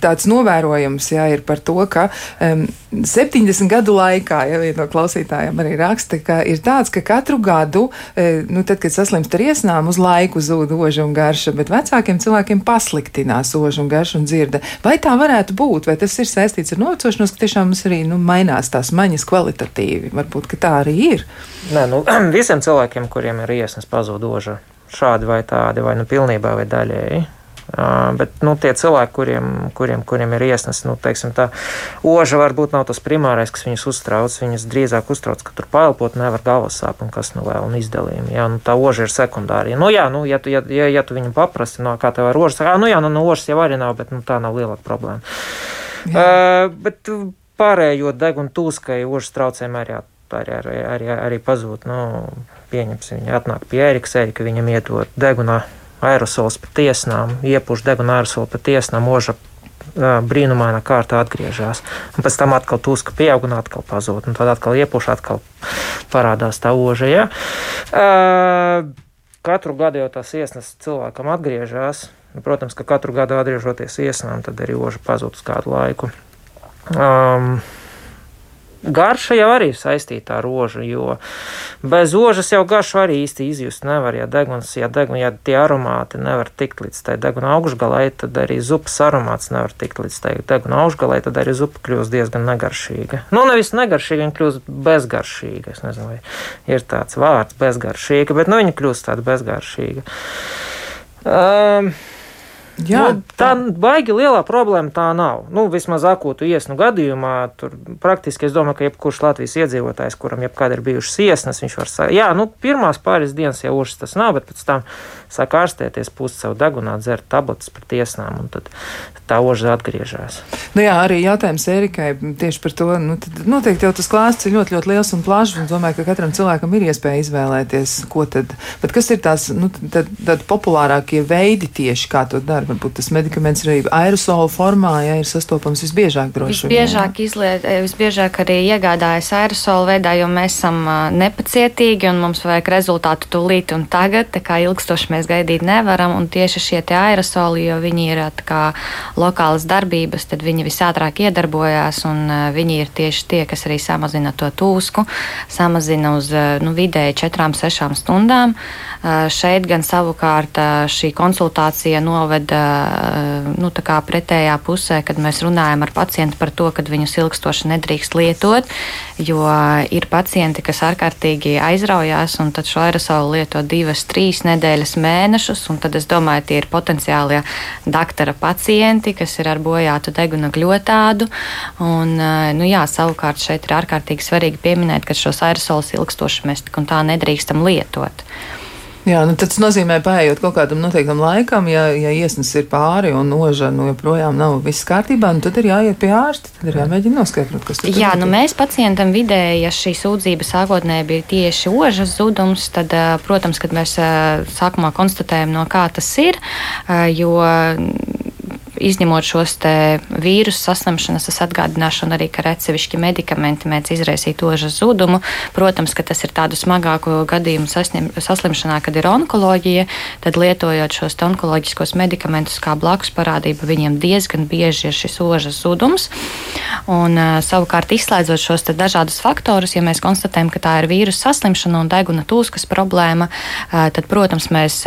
tāds novērojums, jā, ir par to, ka e, 70 gadu laikā, ja viena no klausītājiem arī raksta, ka ir tāds, ka katru gadu, e, nu, tad, kad saslimst ar iesnām, uz laiku zūd oža un garša, bet vecākiem cilvēkiem pasliktinās oža un garša un dzirde. Vai tā varētu būt, vai tas ir saistīts ar novecošanos, ka tiešām mums arī nu, mainās tās maņas kvalitatīvi? Varbūt, tā arī ir. Nē, nu, visiem cilvēkiem, kuriem ir iesnas, pazūd oža šādi vai tādi, vai nu pilnībā vai daļēji. Bet nu, tie cilvēki, kuriem, kuriem, kuriem ir iesnas, nu, teiksim, tā oža varbūt nav tas primārais, kas viņus uztrauc. Viņus drīzāk uztrauc, ka tur paelpot nevar galvas sāp un kas nu vēl un izdalījumi. Jā, nu, tā oža ir sekundārija. Nu, jā, nu, ja, tu, ja, ja, ja tu viņu paprasti, no kā tev ar ožas, ah, nu jā, nu, no ožas jau arī nav, bet nu, tā nav lielāka problēma. Jā. Uh, bet pārējo degunu tūskai ožas traucējumi arī, arī, arī, arī, arī pazūd. Nu, pieņemsim, viņi atnāk pie Ērika, Ērika viņam iedod degunā aerosols pa tiesnām, iepūš deguna aerosolu pa tiesnām, mūža brīnumainā kārtā atgriežas. Pēc tam atkal tūska pieaug un atkal pazūd. Un tad atkal iepuš, atkal parādās tā oža. Ja? Katru gadu jau tās iesnas cilvēkam atgriežas. Nu, protams, ka katru gadu atgriežoties iesnām, tad arī oža pazūd uz kādu laiku. Um, garša jau arī saistīta ar rožu, jo bez ožas jau garšu arī īsti izjust nevar. Ja deguns, ja, degun, ja tie aromāti nevar tikt līdz tai deguna augšgalai, tad arī zupas aromāts nevar tikt līdz tai deguna augšgalai, tad arī zupa kļūst diezgan negaršīga. Nu, nevis negaršīga, viņa kļūst bezgaršīga. Es nezinu, vai ir tāds vārds bezgaršīga, bet nu, viņa kļūst tāda bezgaršīga. Um, Jā, nu, tā, tā baigi lielā problēma tā nav. Nu, vismaz akūtu iesnu gadījumā, tur praktiski es domāju, ka jebkurš Latvijas iedzīvotājs, kuram jebkad ir bijušas iesnas, viņš var sākt. Jā, nu, pirmās pāris dienas jau užas tas nav, bet pēc tam sāk ārstēties, pūst savu degunā, dzert tabletes pret iesnām, un tad tā oža atgriežas. Nu jā, arī jautājums Erikai tieši par to. Nu, noteikti jau tas klāsts ir ļoti, ļoti liels un plašs, un domāju, ka katram cilvēkam ir iespēja izvēlēties, ko tad, bet kas ir tās, nu, tad, tad populārākie veidi tieši, kā to dara var. Varbūt tas medikaments arī aerosolu formā, ja ir sastopams visbiežāk droši vien. Visbiežāk, izliet, eh, visbiežāk arī iegādājas aerosolu veidā, jo mēs esam nepacietīgi un mums vajag rezultātu tūlīt un tagad, tā kā ilgstoši mēs gaidīt nevaram. Un tieši šie aerosoli, jo viņi ir kā lokālas darbības, tad viņi visātrāk iedarbojās un viņi ir tieši tie, kas arī samazina to tūsku, samazina uz nu, vidēji 4-6 stundām. Šeit gan savukārt šī konsultācija noveda nu, pretējā pusē, kad mēs runājam ar pacientu par to, ka viņus ilgstoši nedrīkst lietot, jo ir pacienti, kas ārkārtīgi aizraujās un tad šo aerosolu lieto divas, trīs nedēļas, mēnešus, tad es domāju, tie ir potenciālie doktora pacienti, kas ir ar bojātu deguna gļotādu. Un, nu, jā, savukārt šeit ir ārkārtīgi svarīgi pieminēt, ka šos aerosolus ilgstoši mēs tik un tā nedrīkstam lietot. Jā, nu, tas nozīmē, paiet kaut kādam noteiktam laikam, ja, ja iesnas ir pāri un noža nu, joprojām nav viss kārtībā, nu, tad ir jāiet pie ārsta. Tad ir jāmēģina noskaidrot, kas tur ir. Jā, nu, mēs pacientam vidēji, ja šī sūdzība sākotnēji bija tieši ožas zudums, tad, protams, kad mēs sākumā konstatējam, no kā tas ir, jo izņemot šos vīrusu saslimšanas, es atgādināšu arī, ka atsevišķi medikamenti mēdz izraisīt ožas zudumu. Protams, ka tas ir tādu smagāku gadījumu sasnim, saslimšanā, kad ir onkoloģija, tad lietojot šos onkoloģiskos medikamentus kā blakus parādība, viņiem diezgan bieži ir šis ožas zudums. Un, savukārt, izslēdzot šos dažādus faktorus, ja mēs konstatējam, ka tā ir vīrusu saslimšana un deguna tūskas problēma, tad, protams, mēs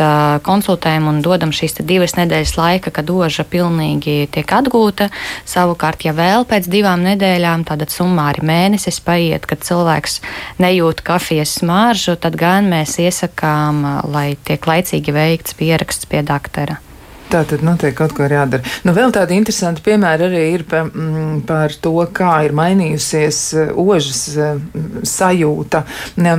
konsultējam un dodam šīs divas nedēļas laika, kad oža pilnīgi pilnīgi tiek atgūta. Savukārt, ja vēl pēc divām nedēļām, tad summāri mēnesis paiet, kad cilvēks nejūt kafijas smaržu, tad gan mēs iesakām, lai tiek laicīgi veikts pieraksts pie doktora. Tā tad noteikti kaut ko ir jādara. Nu, vēl tādi interesanti piemēri arī ir par, mm, par to, kā ir mainījusies eh, ožas eh, sajūta.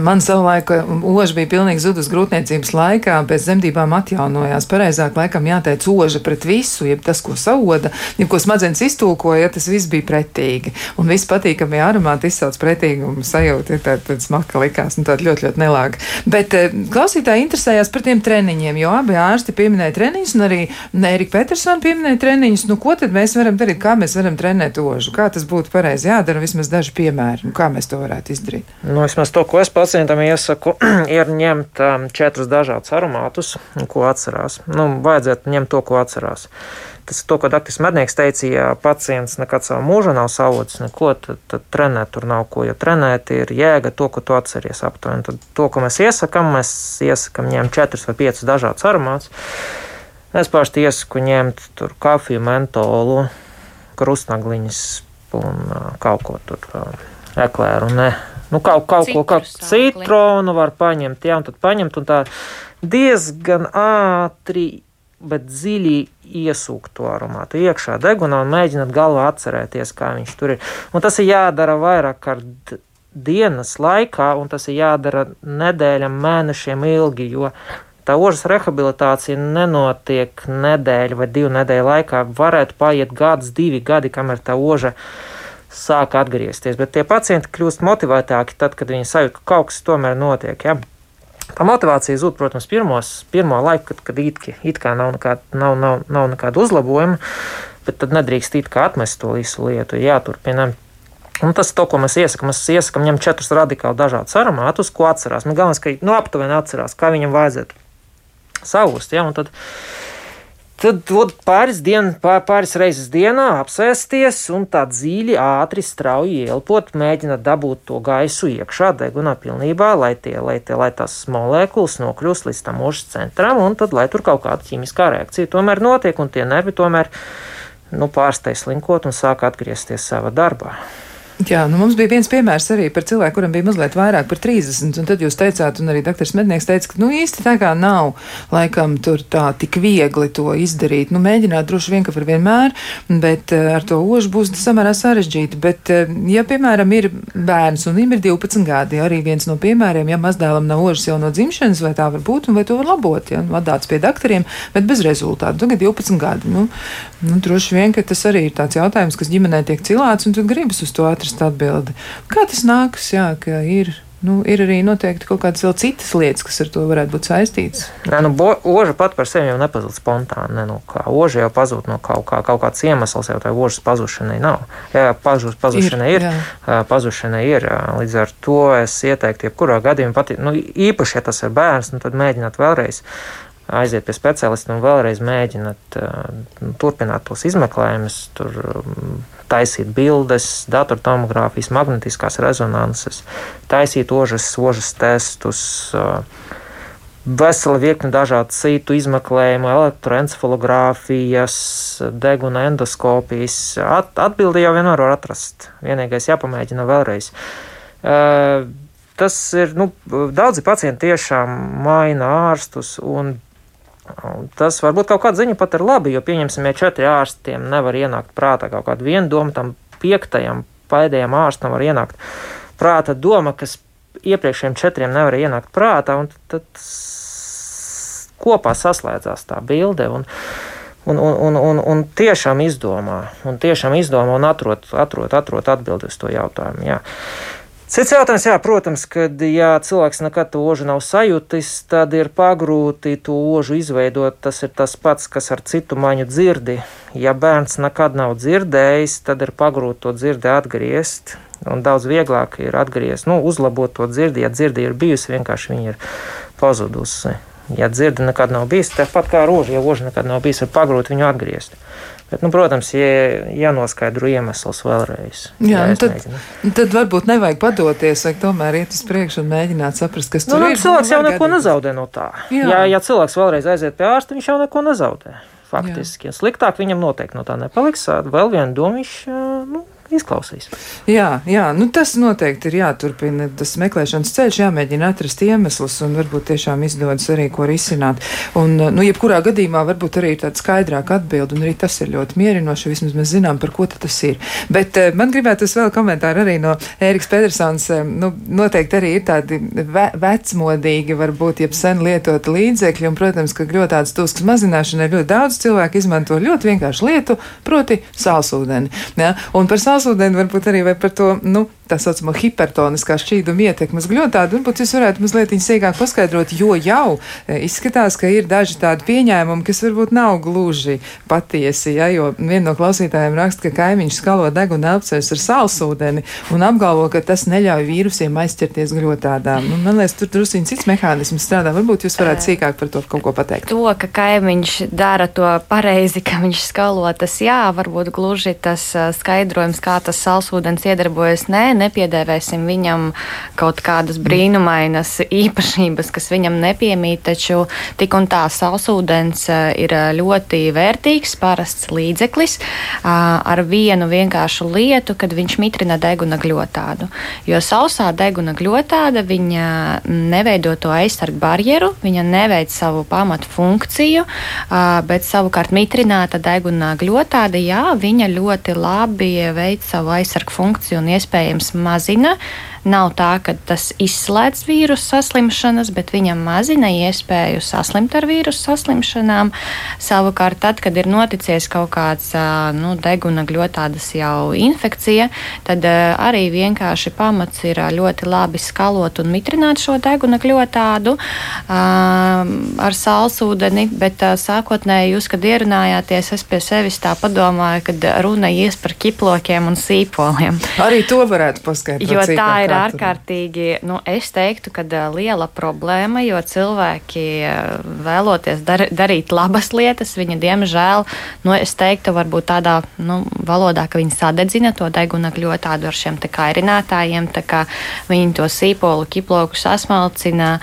Man savulaik oža bija pilnīgi zudus grūtniecības laikā, pēc zemdībām atjaunojās. Pareizāk laikam jāteic oža pret visu, jeb tas, ko sauda, jeb ko smadzenes iztulkoja, tas viss bija pretīgi. Un viss patīkamie aromāti izsauc pretīgumu sajūtu, ir tāda, tāda smaka likās, un tāda ļoti, ļoti nelāga. Bet eh, klausītāji interesējās par tiem treniņiem, jo abi ārsti pieminēja treniņus un arī Erika Petersona pieminēja treniņus. Nu, ko tad mēs varam darīt? Kā mēs varam trenēt ožu? Kā tas būtu pareizi jādara? Vismaz daži piemēri. Nu, kā mēs to varētu izdarīt? Nu, vismaz to, ko es pacientam iesaku, ir ņemt um, četrus dažādus aromātus, ko atcerās. Nu, vajadzētu ņemt to, ko atcerās. Tas ir to, ko Dārts Mednieks teica, ja pacients nekad savā mūžā nav savocis neko, tad, tad trenēt tur nav ko. Jo trenēt ir jēga to, ko tu atceries aptuveni. Tad to, ko mēs iesakām, mēs iesakām ņemt četrus vai piecus dažādus aromātus. Es pašu iesaku ņemt tur kafiju, mentolu, krustnagliņas un kaut ko tur eklēru. Ne. Nu, kaut, kaut ko, kā citronu var paņemt, jā, un tad paņemt un tā diezgan ātri, bet dziļi iesūkt to aromātu iekšā degunā un mēģināt galvā atcerēties, kā viņš tur ir. Un tas ir jādara vairāk kārt dienas laikā, un tas ir jādara nedēļām, mēnešiem ilgi, jo tā ožas rehabilitācija nenotiek nedēļu vai divu nedēļu laikā. Varētu paiet gads, divi gadi, kamēr tā oža sāk atgriezties. Bet tie pacienti kļūst motivētāki tad, kad viņi sajūt, ka kaut kas tomēr notiek. Ja? Tā motivācija zūd, protams, pirmos, pirmo laiku, kad, kad it, it kā nav nekāda, nav, nav, nav nekāda uzlabojuma, bet tad nedrīkst it kā atmest to visu lietu. Jāturpina. Un tas ir tas, ko mēs iesakām. Mēs iesakām ņemt četrus radikāli dažādus aromātus, ko atcerās. Man galvenais, ka nu, aptuveni atcerās, kā viņam vajadzētu savust. Ja? Un tad Tad pāris, dien, pāris reizes dienā apsēsties un tā dziļi, ātri, strauji ielpot, mēģināt dabūt to gaisu iekšā degunā pilnībā, lai, tie, lai, tie, lai tās molekulas nokļūst līdz tam mūža centram, un tad, lai tur kaut kāda ķīmiskā reakcija tomēr notiek, un tie nervi tomēr nu, pārsteidz slinkot un sāk atgriezties savā darbā. Jā, nu mums bija viens piemērs arī par cilvēku, kuram bija mazliet vairāk par 30, un tad jūs teicāt, un arī doktors Mednieks teica, ka, nu, īsti tā kā nav, laikam, tur tā tik viegli to izdarīt. Nu, mēģināt droši vien, ka var vienmēr, bet uh, ar to ožu būs samērā sarežģīti. Bet, uh, ja, piemēram, ir bērns un viņam ir 12 gadi, arī viens no piemēriem, ja mazdēlam nav ožas jau no dzimšanas, vai tā var būt, un vai to var labot, ja, vadāts pie doktoriem, bet bez rezultātu. Tagad 12 gadi. Nu, nu, droši vien, ka tas arī ir tāds jautājums, kas ģimenē tiek cilāts, un tad gribas uz to ātri atrast atbildi. Kā tas nākas, jā, ka ir? Nu, ir arī noteikti kaut kādas vēl citas lietas, kas ar to varētu būt saistītas. Nē, nu, oža pat par sevi jau nepazūd spontāni. Ne, nu, kā oža jau pazūd no kaut, kā, kaut kāds iemesls, jau tā ožas pazušanai nav. Jā, pažus, pazušanai ir. ir pazušanai ir. Līdz ar to es ieteiktu, jebkurā gadījumā, pat, nu, īpaši, ja tas ir bērns, nu, tad mēģināt vēlreiz aiziet pie speciālista un vēlreiz mēģināt uh, turpināt tos izmeklējumus, tur taisīt bildes, datortomogrāfijas, magnetiskās rezonanses, taisīt ožas, ožas testus. Vesela virkne dažādu citu izmeklējumu, elektroencefalogrāfijas, deguna endoskopijas. At, atbildi jau vienmēr var atrast. Vienīgais jāpamēģina vēlreiz. Uh, tas ir, nu, daudzi pacienti tiešām maina ārstus un Tas varbūt kaut kāda ziņa pat ir labi, jo, pieņemsim, ja četri ārstiem nevar ienākt prātā kaut kāda viena doma, tam piektajam, pēdējam ārstam var ienākt prātā doma, kas iepriekšējiem četriem nevar ienākt prātā, un tad kopā saslēdzās tā bilde. Un, Un, un, un, un, un tiešām izdomā, un tiešām izdomā un atrod, atrod, atrod atbildi uz to jautājumu. Jā. Cits jautājums, jā, protams, kad ja cilvēks nekad to ožu nav sajūtis, tad ir pagrūti to ožu izveidot. Tas ir tas pats, kas ar citu maņu dzirdi. Ja bērns nekad nav dzirdējis, tad ir pagrūti to dzirdi atgriezt. Un daudz vieglāk ir atgriezt, nu, uzlabot to dzirdi. Ja dzirdi ir bijusi, vienkārši viņa ir pazudusi. Ja dzirdi nekad nav bijusi, tāpat kā roža, ja roža nekad nav bijusi, ir pagrūti viņu atgriezt. Bet, nu, protams, ja, jānoskaidro iemesls vēlreiz. Jā, nu tad, tad varbūt nevajag padoties, vai tomēr iet uz priekšu un mēģināt saprast, kas nu, tur nu, ir. Cilvēks jau neko gadīt. nezaudē no tā. Jā. Ja, ja cilvēks vēlreiz aiziet pie ārsta, viņš jau neko nezaudē. Faktiski, ja sliktāk viņam noteikti no tā nepaliks. Vēl viena doma viņš nu, izklausīs. Jā, jā nu tas noteikti ir jāturpina. Tas meklēšanas ceļš jāmēģina atrast iemeslus un varbūt tiešām izdodas arī ko risināt. Un, nu, jebkurā gadījumā varbūt arī ir tāda skaidrāka atbilde, un arī tas ir ļoti mierinoši. Vismaz mēs zinām, par ko tas ir. Bet uh, man gribētu vēl komentāru arī no Ēriks Pedersons. Uh, nu, noteikti arī ir tādi ve vecmodīgi, varbūt, jeb sen lietoti līdzekļi, un, protams, ka ļoti tūskas mazināšanai ļoti daudz cilvēku izmanto ļoti vienkāršu lietu, proti sālsūdeni. Ja? Un par sālsūdeni sālsūdeni, varbūt arī par to, nu, tā saucamo hipertoniskā šķīduma ietekmes gļotādu. Varbūt jūs varētu mazliet sīkāk paskaidrot, jo jau e, izskatās, ka ir daži tādi pieņēmumi, kas varbūt nav gluži patiesi, ja, jo viena no klausītājiem raksta, ka kaimiņš skalo deguna apceļus ar sālsūdeni un apgalvo, ka tas neļauj vīrusiem aizķerties gļotādām. Nu, man liekas, tur drusciņ cits mehānisms strādā. Varbūt jūs varētu sīkāk par to kaut ko pateikt. To, ka kaimiņš dara to pareizi, ka viņš skalo, tas jā, varbūt gluži tas skaidrojums, kā tas sālsūdens iedarbojas, nē, nepiedēvēsim viņam kaut kādas brīnumainas īpašības, kas viņam nepiemīt, taču tik un tā salsūdens eh, ir eh, ļoti vērtīgs, parasts līdzeklis ar vienu vienkāršu lietu, kad viņš mitrina deguna gļotādu. Jo sausā deguna gļotāda viņa neveido to aizsargu barjeru, viņa neveic savu pamatu funkciju, bet savukārt mitrināta deguna gļotāda, jā, viņa ļoti labi veic savu aizsargu funkciju un iespējams mazina Nav tā, ka tas izslēdz vīrusu saslimšanas, bet viņam mazina iespēju saslimt ar vīrusu saslimšanām. Savukārt, tad, kad ir noticies kaut kāds nu, deguna gļotādas jau infekcija, tad arī vienkārši pamats ir ļoti labi skalot un mitrināt šo deguna gļotādu ar sālsūdeni, bet sākotnēji jūs, kad ierunājāties, es pie sevis tā padomāju, kad runa ies par ķiplokiem un sīpoliem. Arī to varētu paskaidrot. Jo tā ir ārkārtīgi, nu, es teiktu, ka liela problēma, jo cilvēki vēloties dar, darīt labas lietas, viņi diemžēl, nu, es teiktu, varbūt tādā nu, valodā, ka viņi sadedzina to deguna ļoti ar šiem kairinātājiem, tā kā viņi to sīpolu, kiploku sasmalcina.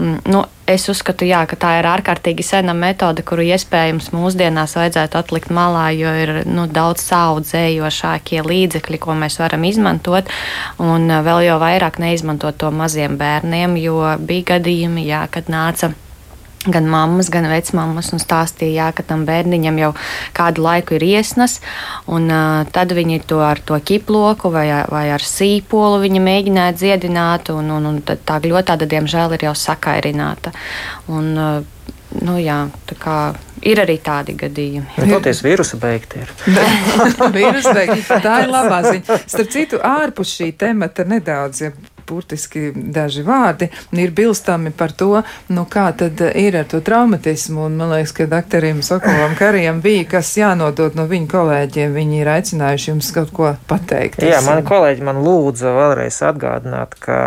Mm, nu, Es uzskatu, jā, ka tā ir ārkārtīgi sena metode, kuru iespējams mūsdienās vajadzētu atlikt malā, jo ir nu, daudz saudzējošākie līdzekļi, ko mēs varam izmantot, un vēl jau vairāk neizmantot to maziem bērniem, jo bija gadījumi, jā, kad nāca gan mammas, gan vecmāmas un stāstīja, jā, ka tam bērniņam jau kādu laiku ir iesnas, un uh, tad viņi to ar to kiploku vai, vai ar sīpolu viņa mēģināja dziedināt, un, un, un tā gļotāda, diemžēl, ir jau sakairināta. Un, uh, nu, jā, kā, ir arī tādi gadījumi. Toties vīrusu beigti ir. vīrusu beigti. Tā ir labā ziņa. Starp citu, ārpus šī temata nedaudz, ja burtiski daži vārdi ir bilstami par to, nu kā tad ir ar to traumatismu. Un man liekas, ka doktoram Sokolam Karijam bija kas jānodot no viņa kolēģiem. Viņi ir aicinājuši jums kaut ko pateikt. Jā, mani kolēģi man lūdza vēlreiz atgādināt, ka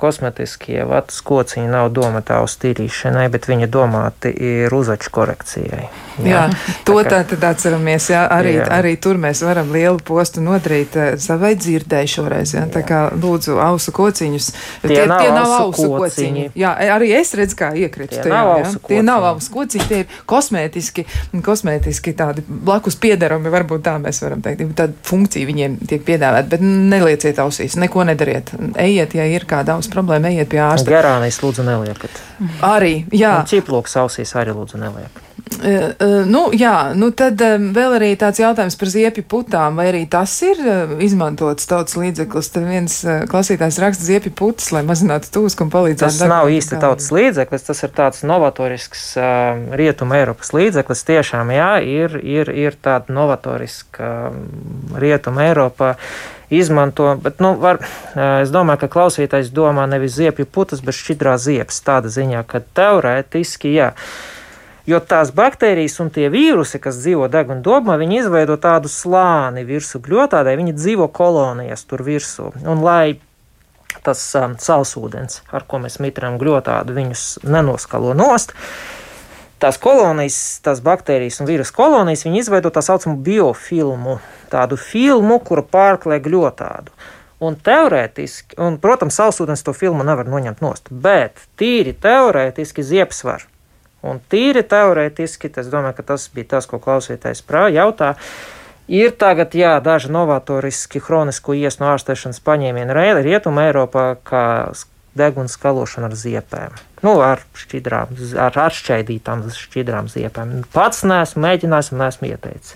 kosmetiskie vatas kociņi nav domāti uz tīrīšanai, bet viņi domāti ir uzaču korekcijai. Jā, jā to tā tad atceramies. Jā, arī, jā. arī tur mēs varam lielu postu nodarīt savai dzirdēju šoreiz. Jā, tā kā lūdzu ausu kociņus. Tie, tie nav, tie nav ausu kociņi. kociņi. Jā, arī es redzu, kā iekritu tie tajā. Nav jā. Tie nav ausu kociņi, tie ir kosmētiski, kosmētiski tādi blakus piederumi, varbūt tā mēs varam teikt. Tāda funkcija viņiem tiek piedāvāta, bet nelieciet ausīs, neko nedariet. Ejiet, ja ir kāda ausu problēma, ejiet pie ārsta. Gerānijas lūdzu neliekat. Arī, jā. Un ķiploks ausīs arī lūdzu neliekat. Uh, uh, nu, jā, nu tad um, vēl arī tāds jautājums par ziepju putām. Vai arī tas ir izmantots tautas līdzeklis? Tad viens klausītājs raksta ziepju putas, lai mazinātu tūsku un palīdzētu. Tas nav īsti tautas līdzeklis, tas ir tāds novatorisks rietuma Eiropas līdzeklis. Tiešām, jā, ir, ir, ir tāda novatoriska um, rietuma Eiropa izmanto. Bet, nu, var, es domāju, ka klausītājs domā nevis ziepju putas, bet šķidrā ziepes. Tāda ziņā, ka teorētiski, jā. Jo tās baktērijas un tie vīrusi, kas dzīvo deguna dobumā, viņi izveido tādu slāni virsū gļotādai, viņi dzīvo kolonijas tur virsū. Un tas um, salsūdens, ar ko mēs mitram gļotādu, viņus nenoskalo nost, tās kolonijas, tās baktērijas un vīrusu kolonijas, viņi izveido tā saucamu biofilmu, tādu filmu, kura pārklē gļotādu. Un teorētiski, un, protams, salsūdens to filmu nevar noņemt nost, bet tīri teorētiski ziepes var. Un tīri teorētiski, es domāju, ka tas bija tas, ko klausītājs jautā. Ir tagad, jā, daži novatoriski chronisku iesnu ārstēšanas paņēmieni Rietumē, Eiropā, kā deguns skalošana ar ziepēm. Nu, ar šķidrām, ar atšķaidītām šķidrām ziepēm. Pats neesmu mēģinājis un neesmu ieteicis.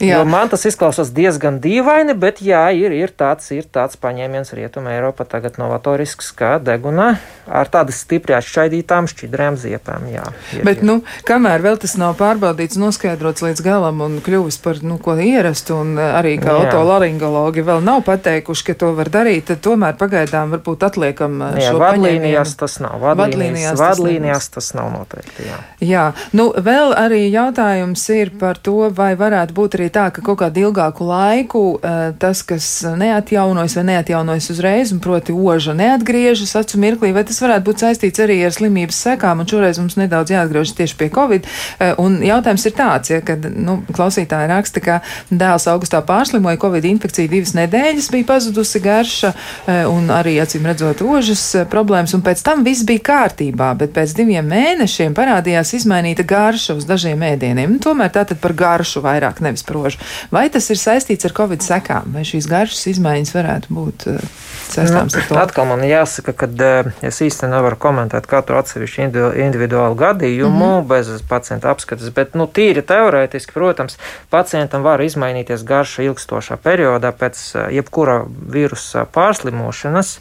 Jo man tas izklausās diezgan dīvaini, bet jā, ir, ir, tāds, ir tāds paņēmiens Rietumē Eiropā tagad novatorisks, kā deguna ar tādu stipri atšķaidītām šķidrām ziepēm. Jā, ir, bet, ir. nu, kamēr vēl tas nav pārbaudīts, noskaidrots līdz galam un kļuvis par, nu, ko ierastu, un eh, arī kā otolaringologi vēl nav pateikuši, ka to var darīt, tad tomēr pagaidām varbūt atliekam eh, jā, šo vadlīnijās tas nav. Vadlīnijās, vadlīnijās, vadlīnijās tas nav noteikti, jā. Jā, nu, vēl arī jautājums ir par to, vai varētu būt arī tā, ka kaut kādu ilgāku laiku uh, tas, kas neatjaunojas vai neatjaunojas uzreiz, un proti oža neatgriežas acu mirklī, vai tas varētu būt saistīts arī ar slimības sekām, un šoreiz mums nedaudz jāatgriežas tieši pie Covid. Uh, un jautājums ir tāds, ja, kad nu, klausītāji raksta, ka dēls augustā pārslimoja Covid infekciju divas nedēļas, bija pazudusi garša, uh, un arī acīm redzot ožas problēmas, un pēc tam viss bija kārtībā, bet pēc diviem mēnešiem parādījās izmainīta garša uz dažiem ēdieniem. Nu, tomēr tātad par garšu vairāk, nevis par rožu. Vai tas ir saistīts ar covid sekām, vai šīs garšas izmaiņas varētu būt uh, saistāmas nu, ar to? Atkal man jāsaka, ka uh, es īsti nevaru komentēt katru atsevišķu individuālu gadījumu mm -hmm. bez pacienta apskates, bet nu, tīri teorētiski, protams, pacientam var izmainīties garša ilgstošā periodā pēc uh, jebkura vīrusa pārslimošanas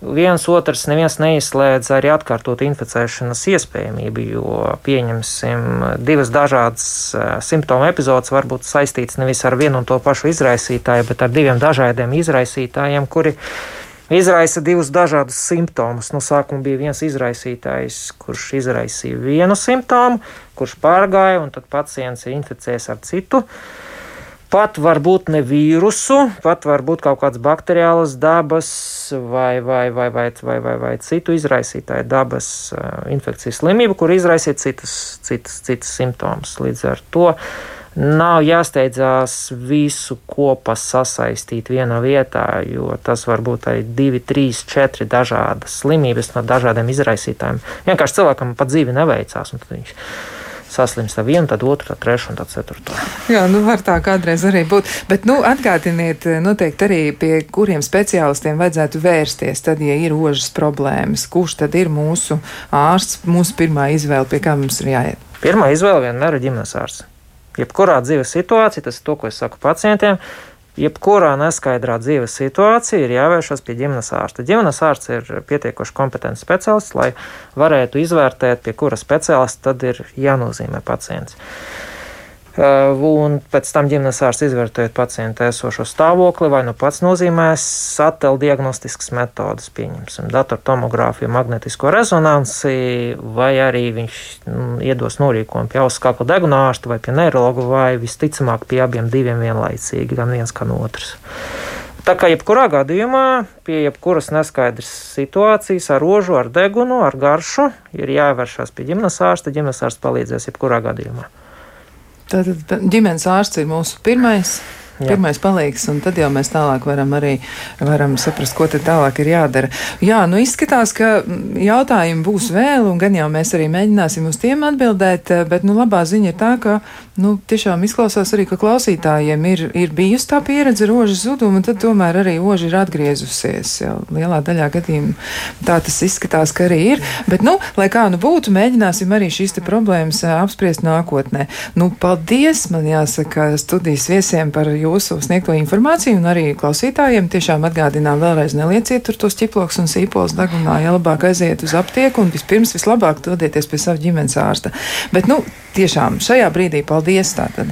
viens otrs neviens neizslēdz arī atkārtot inficēšanas iespējamību, jo pieņemsim divas dažādas eh, simptomu epizodes var būt saistīts nevis ar vienu un to pašu izraisītāju, bet ar diviem dažādiem izraisītājiem, kuri izraisa divus dažādus simptomus. No sākuma bija viens izraisītājs, kurš izraisīja vienu simptomu, kurš pārgāja, un tad pacients ir inficējies ar citu pat varbūt ne vīrusu, pat varbūt kaut kādas bakteriālas dabas vai, vai, vai, vai, vai, vai, vai citu izraisītāju dabas infekcijas slimību, kur izraisīt citas, citas, citas simptomus. Līdz ar to nav jāsteidzās visu kopā sasaistīt vienā vietā, jo tas var būt arī divi, trīs, četri dažādas slimības no dažādiem izraisītājiem. Vienkārši cilvēkam pat dzīve neveicās, un viņš saslimst ar vienu, tad otru, tad trešu un tad ceturto. Jā, nu var tā kādreiz arī būt. Bet, nu, atgādiniet eh, noteikti arī, pie kuriem speciālistiem vajadzētu vērsties, tad, ja ir ožas problēmas. Kurš tad ir mūsu ārsts, mūsu pirmā izvēle, pie kā mums ir jāiet? Pirmā izvēle vienmēr ir ģimenes ārsts. Jebkurā dzīves situācijā, tas ir to, ko es saku pacientiem, jebkurā neskaidrā dzīves situācijā ir jāvēršas pie ģimenes ārsta. Ģimenes ārsts ir pietiekoši kompetents speciālists, lai varētu izvērtēt, pie kura speciālista tad ir jānozīmē pacients. Un pēc tam ģimenes ārsts izvērtējot pacienta esošo stāvokli, vai nu pats nozīmēs attēlu diagnostiskas metodas, pieņemsim, datortomogrāfiju, magnetisko rezonanci, vai arī viņš mm, iedos norīkojumu pie auss kakla deguna ārsta vai pie neirologa, vai visticamāk pie abiem diviem vienlaicīgi, gan viens, gan otrs. Tā kā jebkurā gadījumā, pie jebkuras neskaidras situācijas ar rožu, ar degunu, ar garšu, ir jāvēršas pie ģimenes ārsta. Ģimenes ārsts palīdzēs jebkurā gadījumā. Tātad ģimenes ārsts ir mūsu pirmais. Jā. Pirmais palīgs, un tad jau mēs tālāk varam arī varam saprast, ko tad tālāk ir jādara. Jā, nu izskatās, ka jautājumi būs vēl, un gan jau mēs arī mēģināsim uz tiem atbildēt, bet, nu, labā ziņa ir tā, ka, nu, tiešām izklausās arī, ka klausītājiem ir, ir bijusi tā pieredze ar ožas zudumu, un tad tomēr arī oža ir atgriezusies. Jau lielā daļā gadījumu tā tas izskatās, ka arī ir, bet, nu, lai kā nu būtu, mēģināsim arī šīs problēmas apspriest nākotnē. Nu, paldies, man jāsaka, studijas viesiem par jūsu sniegto informāciju un arī klausītājiem. Tiešām atgādinām vēlreiz nelieciet tur tos ķiploks un sīpols degunā, ja labāk aiziet uz aptieku un vispirms vislabāk dodieties pie sava ģimenes ārsta. Bet, nu, tiešām šajā brīdī paldies tātad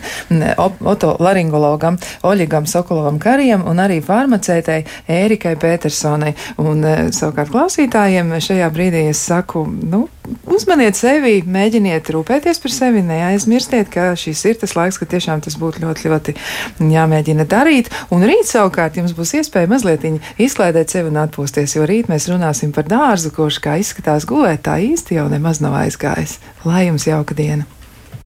otolaringologam Oļigam Sokolovam Karijam un arī farmacētei Ērikai Petersonai. Un e, savukārt klausītājiem šajā brīdī es saku, nu, uzmaniet sevi, mēģiniet rūpēties par sevi, neaizmirstiet, ka šis ir tas laiks, ka tiešām tas būtu ļoti, ļoti jāmēģina darīt. Un rīt savukārt jums būs iespēja mazliet izklaidēt sevi un atpūsties, jo rīt mēs runāsim par dārzu, kurš kā izskatās gulēt, tā īsti jau nemaz nav aizgājis. Lai jums jauka diena!